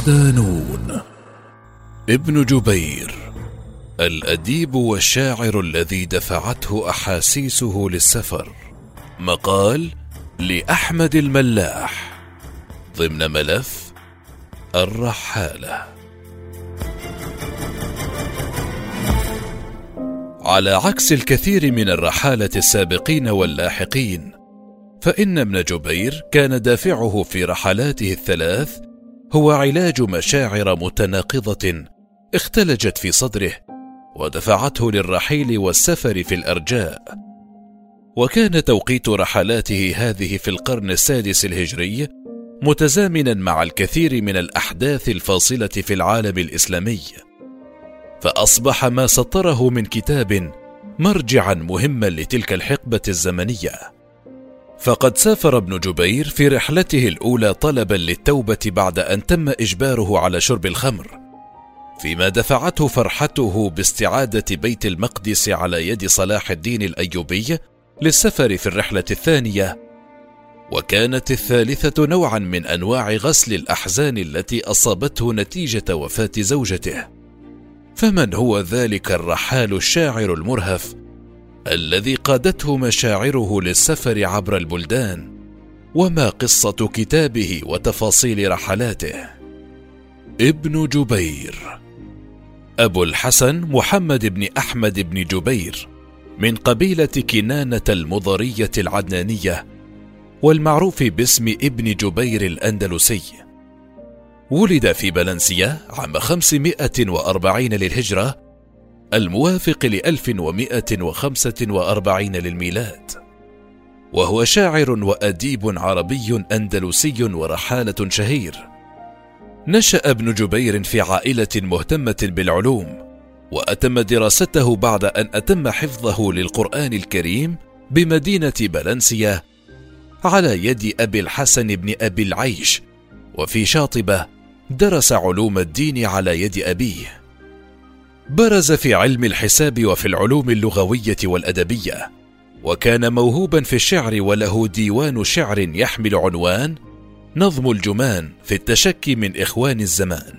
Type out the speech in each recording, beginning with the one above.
صدانون ابن جبير الأديب والشاعر الذي دفعته أحاسيسه للسفر. مقال لأحمد الملاح ضمن ملف الرحالة. على عكس الكثير من الرحالة السابقين واللاحقين فإن ابن جبير كان دافعه في رحلاته الثلاث هو علاج مشاعر متناقضة اختلجت في صدره ودفعته للرحيل والسفر في الأرجاء. وكان توقيت رحلاته هذه في القرن السادس الهجري متزامنا مع الكثير من الأحداث الفاصلة في العالم الإسلامي. فأصبح ما سطره من كتاب مرجعا مهما لتلك الحقبة الزمنية. فقد سافر ابن جبير في رحلته الأولى طلبا للتوبة بعد أن تم إجباره على شرب الخمر فيما دفعته فرحته باستعادة بيت المقدس على يد صلاح الدين الأيوبي للسفر في الرحلة الثانية وكانت الثالثة نوعا من أنواع غسل الأحزان التي أصابته نتيجة وفاة زوجته. فمن هو ذلك الرحال الشاعر المرهف الذي قادته مشاعره للسفر عبر البلدان وما قصة كتابه وتفاصيل رحلاته. ابن جبير. أبو الحسن محمد بن أحمد بن جبير من قبيلة كنانة المضرية العدنانية والمعروف باسم ابن جبير الأندلسي. ولد في بلنسيا عام 540 للهجرة الموافق ل 1145 للميلاد وهو شاعر وأديب عربي أندلسي ورحالة شهير نشأ ابن جبير في عائلة مهتمة بالعلوم، وأتم دراسته بعد أن أتم حفظه للقرآن الكريم بمدينة بلنسيا على يد أبي الحسن بن أبي العيش، وفي شاطبة درس علوم الدين على يد أبيه. برز في علم الحساب وفي العلوم اللغوية والأدبية، وكان موهوبا في الشعر وله ديوان شعر يحمل عنوان نظم الجمان في التشكي من إخوان الزمان.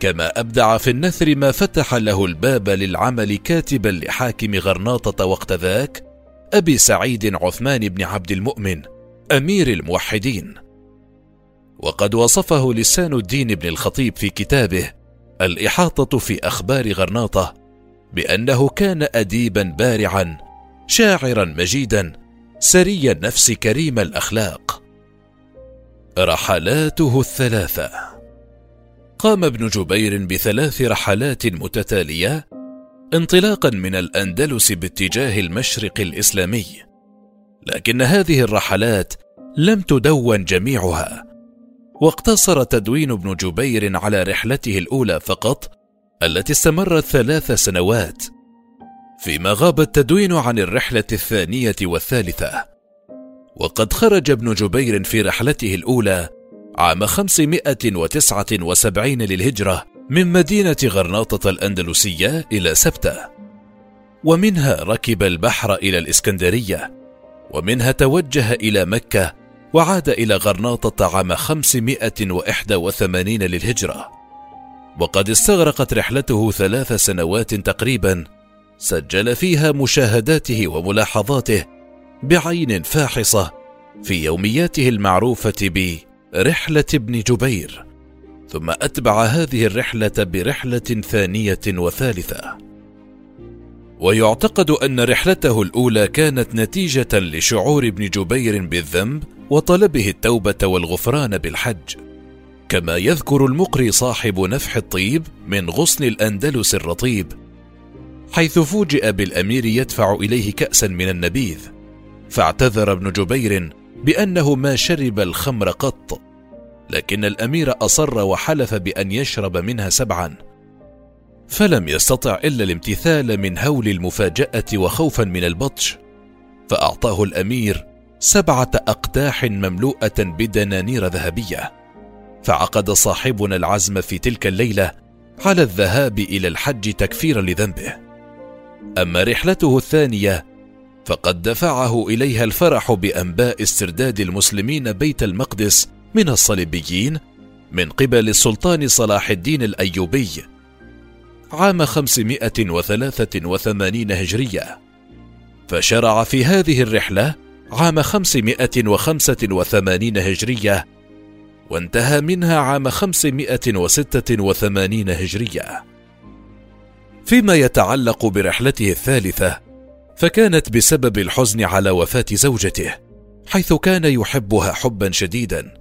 كما أبدع في النثر ما فتح له الباب للعمل كاتبا لحاكم غرناطة وقت ذاك أبي سعيد عثمان بن عبد المؤمن أمير الموحدين. وقد وصفه لسان الدين بن الخطيب في كتابه الإحاطة في أخبار غرناطة بأنه كان أديبا بارعا شاعرا مجيدا سري النفس كريم الأخلاق. رحلاته الثلاثة. قام ابن جبير بثلاث رحلات متتالية انطلاقا من الأندلس باتجاه المشرق الإسلامي لكن هذه الرحلات لم تدون جميعها. واقتصر تدوين ابن جبير على رحلته الأولى فقط التي استمرت ثلاث سنوات فيما غاب التدوين عن الرحلة الثانية والثالثة. وقد خرج ابن جبير في رحلته الأولى عام 579 للهجرة من مدينة غرناطة الأندلسية إلى سبتة. ومنها ركب البحر إلى الإسكندرية ومنها توجه إلى مكة وعاد إلى غرناطة عام 581 للهجرة. وقد استغرقت رحلته ثلاث سنوات تقريبا سجل فيها مشاهداته وملاحظاته بعين فاحصة في يومياته المعروفة برحلة ابن جبير. ثم أتبع هذه الرحلة برحلة ثانية وثالثة. ويعتقد أن رحلته الأولى كانت نتيجة لشعور ابن جبير بالذنب وطلبه التوبة والغفران بالحج. كما يذكر المقري صاحب نفح الطيب من غصن الأندلس الرطيب حيث فوجئ بالأمير يدفع إليه كاسا من النبيذ فاعتذر ابن جبير بأنه ما شرب الخمر قط. لكن الأمير أصر وحلف بأن يشرب منها سبعا. فلم يستطع إلا الامتثال من هول المفاجأة وخوفا من البطش فأعطاه الأمير سبعة أقداح مملوءة بدنانير ذهبية. فعقد صاحبنا العزم في تلك الليلة على الذهاب إلى الحج تكفيرا لذنبه. أما رحلته الثانية فقد دفعه إليها الفرح بأنباء استرداد المسلمين بيت المقدس من الصليبيين من قبل السلطان صلاح الدين الأيوبي عام 583 هجرية. فشرع في هذه الرحلة عام 585 هجرية وانتهى منها عام 586 هجرية. فيما يتعلق برحلته الثالثة فكانت بسبب الحزن على وفاة زوجته حيث كان يحبها حبا شديدا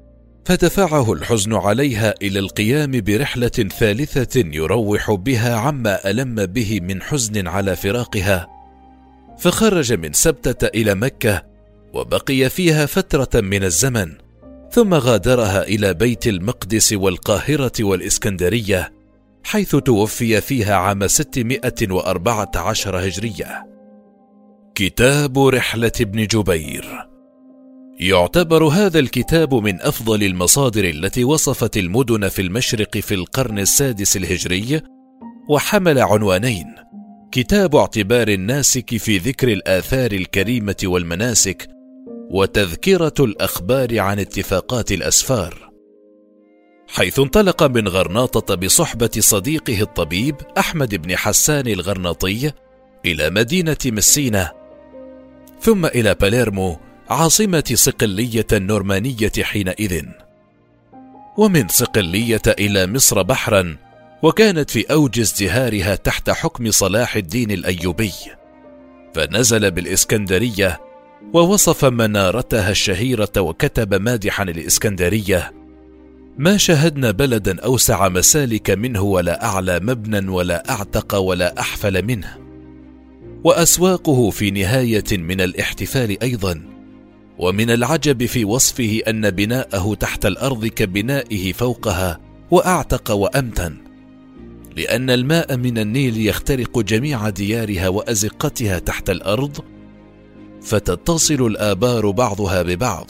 فدفعه الحزن عليها إلى القيام برحلة ثالثة يروح بها عما ألم به من حزن على فراقها فخرج من سبتة إلى مكة وبقي فيها فترة من الزمن ثم غادرها إلى بيت المقدس والقاهرة والإسكندرية حيث توفي فيها عام 614 هجرية. كتاب رحلة ابن جبير. يعتبر هذا الكتاب من أفضل المصادر التي وصفت المدن في المشرق في القرن السادس الهجري وحمل عنوانين كتاب اعتبار الناسك في ذكر الآثار الكريمة والمناسك وتذكرة الأخبار عن اتفاقات الأسفار. حيث انطلق من غرناطة بصحبة صديقه الطبيب أحمد بن حسان الغرناطي إلى مدينة مسينه ثم إلى باليرمو عاصمة صقلية النورمانية حينئذ. ومن صقلية إلى مصر بحرا وكانت في أوج ازدهارها تحت حكم صلاح الدين الأيوبي. فنزل بالإسكندرية ووصف منارتها الشهيرة وكتب مادحا الإسكندرية ما شهدنا بلدا أوسع مسالك منه ولا أعلى مبنى ولا أعتق ولا أحفل منه. وأسواقه في نهاية من الاحتفال أيضا. ومن العجب في وصفه أن بناءه تحت الأرض كبنائه فوقها وأعتق وأمتن. لأن الماء من النيل يخترق جميع ديارها وأزقتها تحت الأرض فتتصل الآبار بعضها ببعض.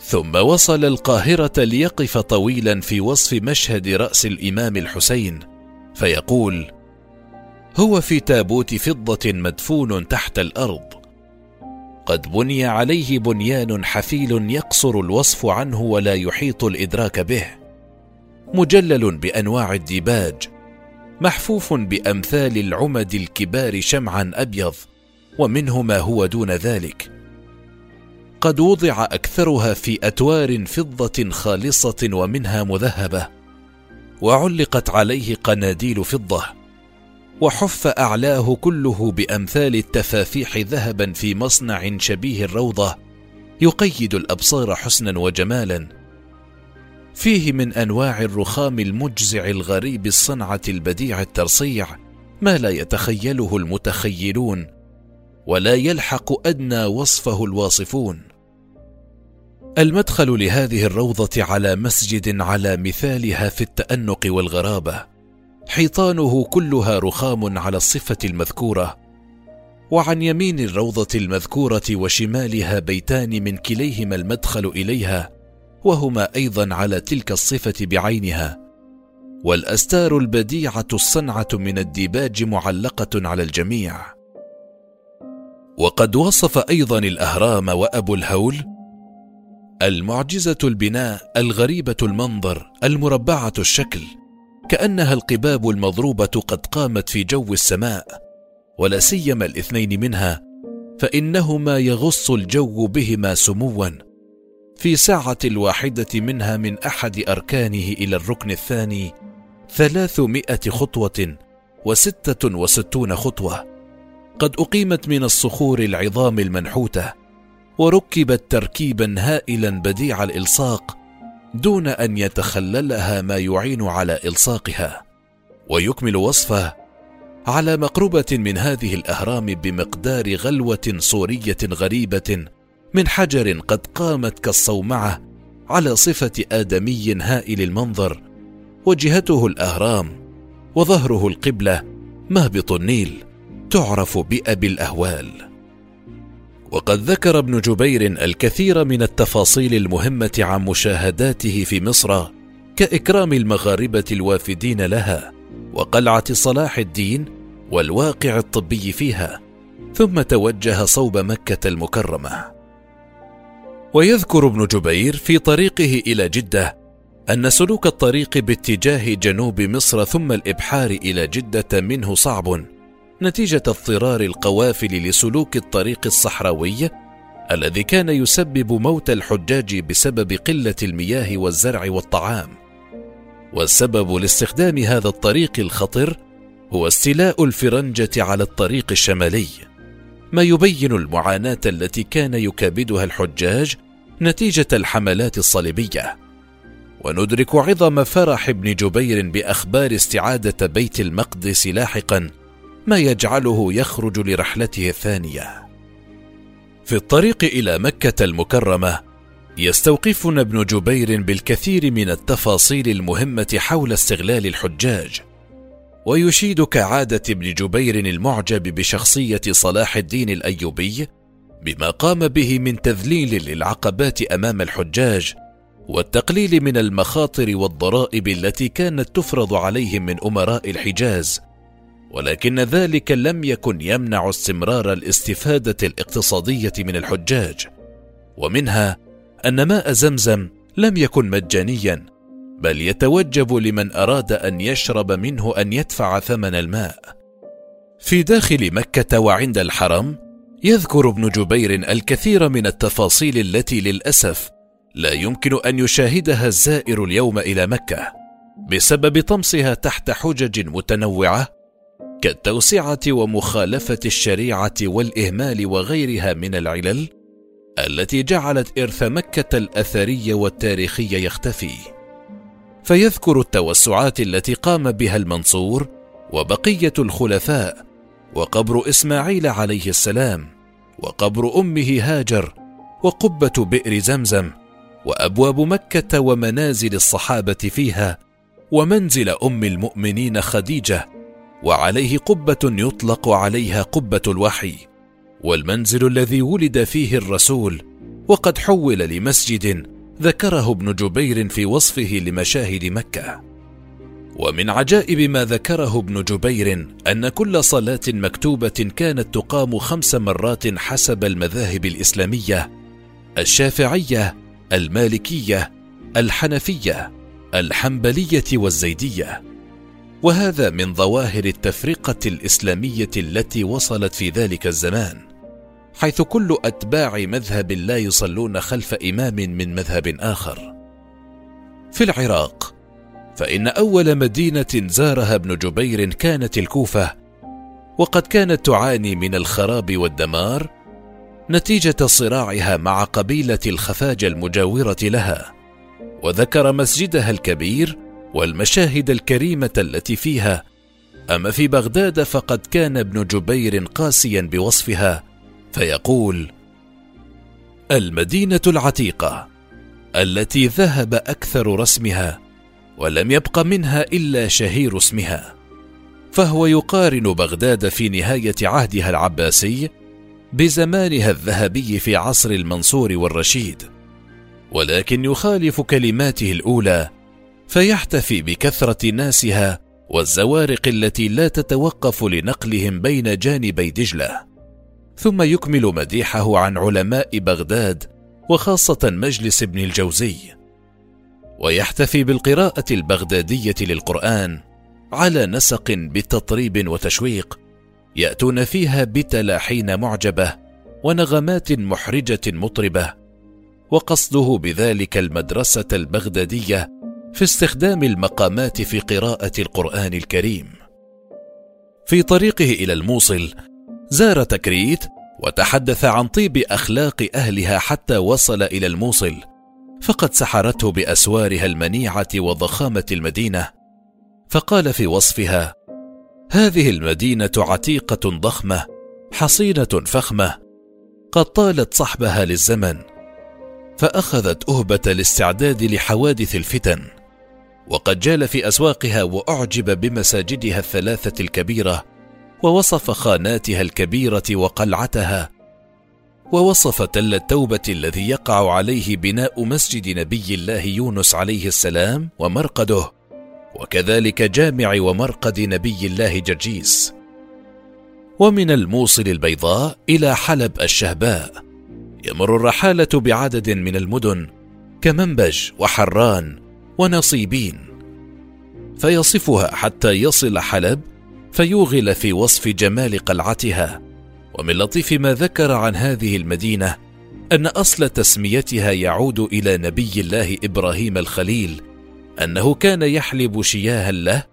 ثم وصل القاهرة ليقف طويلا في وصف مشهد رأس الإمام الحسين فيقول هو في تابوت فضة مدفون تحت الأرض. قد بني عليه بنيان حفيل يقصر الوصف عنه ولا يحيط الإدراك به. مجلل بأنواع الديباج محفوف بأمثال العمد الكبار شمعا أبيض ومنه ما هو دون ذلك. قد وضع أكثرها في أتوار فضة خالصة ومنها مذهبة وعلقت عليه قناديل فضة وحف أعلاه كله بأمثال التفافيح ذهبا في مصنع شبيه الروضة يقيد الأبصار حسنا وجمالا. فيه من أنواع الرخام المجزع الغريب الصنعة البديع الترصيع ما لا يتخيله المتخيلون ولا يلحق أدنى وصفه الواصفون. المدخل لهذه الروضة على مسجد على مثالها في التأنق والغرابة. حيطانه كلها رخام على الصفة المذكورة. وعن يمين الروضة المذكورة وشمالها بيتان من كليهما المدخل إليها وهما أيضا على تلك الصفة بعينها. والأستار البديعة الصنعة من الديباج معلقة على الجميع. وقد وصف أيضا الأهرام وأبو الهول المعجزة البناء الغريبة المنظر المربعة الشكل كأنها القباب المضروبة قد قامت في جو السماء ولا سيما الاثنين منها فإنهما يغص الجو بهما سموا. في ساعة الواحدة منها من أحد أركانه إلى الركن الثاني ثلاثمائة خطوة وستة وستون خطوة. قد أقيمت من الصخور العظام المنحوتة وركبت تركيبا هائلا بديع الإلصاق دون أن يتخللها ما يعين على إلصاقها. ويكمل وصفه على مقربة من هذه الأهرام بمقدار غلوة صورية غريبة من حجر قد قامت كالصومعة على صفة آدمي هائل المنظر وجهته الأهرام وظهره القبلة مهبط النيل. تعرف بابي الأهوال. وقد ذكر ابن جبير الكثير من التفاصيل المهمة عن مشاهداته في مصر كإكرام المغاربة الوافدين لها وقلعة صلاح الدين والواقع الطبي فيها ثم توجه صوب مكة المكرمة. ويذكر ابن جبير في طريقه إلى جدة أن سلوك الطريق باتجاه جنوب مصر ثم الإبحار إلى جدة منه صعب نتيجة اضطرار القوافل لسلوك الطريق الصحراوي الذي كان يسبب موت الحجاج بسبب قلة المياه والزرع والطعام. والسبب لاستخدام هذا الطريق الخطر هو استيلاء الفرنجة على الطريق الشمالي، ما يبين المعاناة التي كان يكابدها الحجاج نتيجة الحملات الصليبية. وندرك عظم فرح ابن جبير بأخبار استعادة بيت المقدس لاحقا ما يجعله يخرج لرحلته الثانية. في الطريق إلى مكة المكرمة يستوقفنا ابن جبير بالكثير من التفاصيل المهمة حول استغلال الحجاج ويشيد كعادة ابن جبير المعجب بشخصية صلاح الدين الأيوبي بما قام به من تذليل للعقبات أمام الحجاج والتقليل من المخاطر والضرائب التي كانت تفرض عليهم من أمراء الحجاز. ولكن ذلك لم يكن يمنع استمرار الاستفادة الاقتصادية من الحجاج. ومنها أن ماء زمزم لم يكن مجانيا بل يتوجب لمن أراد أن يشرب منه أن يدفع ثمن الماء. في داخل مكة وعند الحرم يذكر ابن جبير الكثير من التفاصيل التي للأسف لا يمكن أن يشاهدها الزائر اليوم إلى مكة بسبب طمسها تحت حجج متنوعة كالتوسعه ومخالفة الشريعة والإهمال وغيرها من العلل التي جعلت إرث مكة الاثري والتاريخي يختفي. فيذكر التوسعات التي قام بها المنصور وبقية الخلفاء وقبر إسماعيل عليه السلام وقبر أمه هاجر وقبة بئر زمزم وأبواب مكة ومنازل الصحابة فيها ومنزل أم المؤمنين خديجة وعليه قبة يطلق عليها قبة الوحي والمنزل الذي ولد فيه الرسول وقد حول لمسجد ذكره ابن جبير في وصفه لمشاهد مكة. ومن عجائب ما ذكره ابن جبير أن كل صلاة مكتوبة كانت تقام خمس مرات حسب المذاهب الإسلامية الشافعية المالكية الحنفية الحنبلية والزيدية. وهذا من ظواهر التفرقة الإسلامية التي وصلت في ذلك الزمان حيث كل أتباع مذهب لا يصلون خلف إمام من مذهب آخر. في العراق فإن أول مدينة زارها ابن جبير كانت الكوفة وقد كانت تعاني من الخراب والدمار نتيجة صراعها مع قبيلة الخفاج المجاورة لها وذكر مسجدها الكبير والمشاهد الكريمة التي فيها. أما في بغداد فقد كان ابن جبير قاسيا بوصفها فيقول المدينة العتيقة التي ذهب أكثر رسمها ولم يبق منها إلا شهير اسمها. فهو يقارن بغداد في نهاية عهدها العباسي بزمانها الذهبي في عصر المنصور والرشيد ولكن يخالف كلماته الأولى فيحتفي بكثرة ناسها والزوارق التي لا تتوقف لنقلهم بين جانبي دجلة. ثم يكمل مديحه عن علماء بغداد وخاصة مجلس ابن الجوزي. ويحتفي بالقراءة البغدادية للقرآن على نسق بتطريب وتشويق يأتون فيها بتلاحين معجبة ونغمات محرجة مطربة وقصده بذلك المدرسة البغدادية في استخدام المقامات في قراءة القرآن الكريم. في طريقه إلى الموصل زار تكريت وتحدث عن طيب أخلاق أهلها حتى وصل إلى الموصل فقد سحرته بأسوارها المنيعة وضخامة المدينة. فقال في وصفها هذه المدينة عتيقة ضخمة حصينة فخمة قد طالت صحبها للزمن فأخذت أهبة الاستعداد لحوادث الفتن. وقد جال في أسواقها وأعجب بمساجدها الثلاثة الكبيرة ووصف خاناتها الكبيرة وقلعتها ووصف تل التوبة الذي يقع عليه بناء مسجد نبي الله يونس عليه السلام ومرقده وكذلك جامع ومرقد نبي الله جرجيس. ومن الموصل البيضاء إلى حلب الشهباء يمر الرحالة بعدد من المدن كمنبج وحران ونصيبين. فيصفها حتى يصل حلب فيوغل في وصف جمال قلعتها. ومن لطيف ما ذكر عن هذه المدينة أن أصل تسميتها يعود إلى نبي الله إبراهيم الخليل أنه كان يحلب شياها له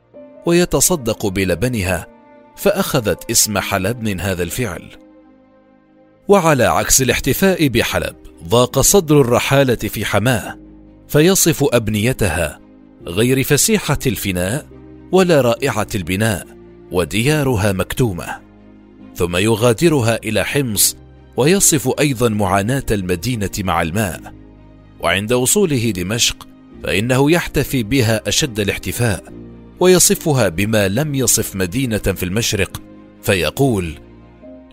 ويتصدق بلبنها فأخذت اسم حلب من هذا الفعل. وعلى عكس الاحتفاء بحلب ضاق صدر الرحالة في حماة فيصف أبنيتها غير فسيحة الفناء ولا رائعة البناء وديارها مكتومة. ثم يغادرها إلى حمص ويصف أيضا معاناة المدينة مع الماء. وعند وصوله دمشق فإنه يحتفي بها أشد الاحتفاء ويصفها بما لم يصف مدينة في المشرق فيقول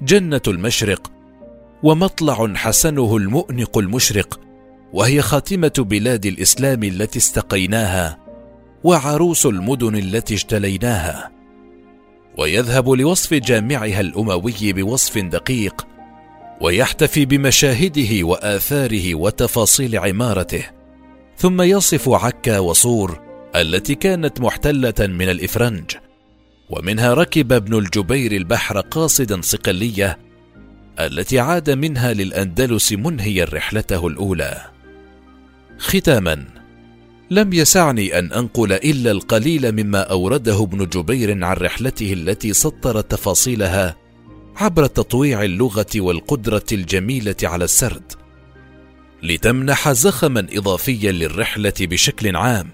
جنة المشرق ومطلع حسنه المؤنق المشرق وهي خاتمة بلاد الإسلام التي استقيناها وعروس المدن التي اجتليناها. ويذهب لوصف جامعها الأموي بوصف دقيق ويحتفي بمشاهده وآثاره وتفاصيل عمارته. ثم يصف عكا وصور التي كانت محتلة من الإفرنج ومنها ركب ابن الجبير البحر قاصدا صقلية التي عاد منها للأندلس منهيا رحلته الأولى. ختاما. لم يسعني أن أنقل إلا القليل مما أورده ابن جبير عن رحلته التي سطر تفاصيلها عبر تطويع اللغة والقدرة الجميلة على السرد. لتمنح زخما إضافيا للرحلة بشكل عام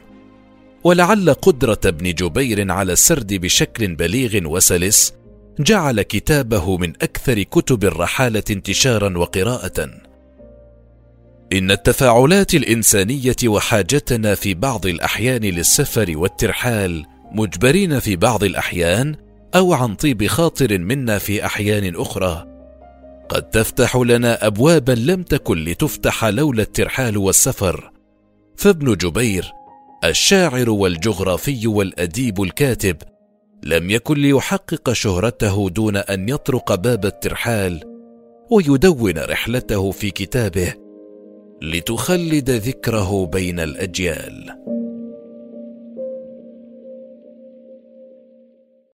ولعل قدرة ابن جبير على السرد بشكل بليغ وسلس جعل كتابه من أكثر كتب الرحالة انتشارا وقراءه. إن التفاعلات الإنسانية وحاجتنا في بعض الأحيان للسفر والترحال مجبرين في بعض الأحيان أو عن طيب خاطر منا في أحيان أخرى. قد تفتح لنا ابوابا لم تكن لتفتح لولا الترحال والسفر. فابن جبير الشاعر والجغرافي والأديب الكاتب لم يكن ليحقق شهرته دون أن يطرق باب الترحال ويدون رحلته في كتابه. لتخلد ذكره بين الأجيال.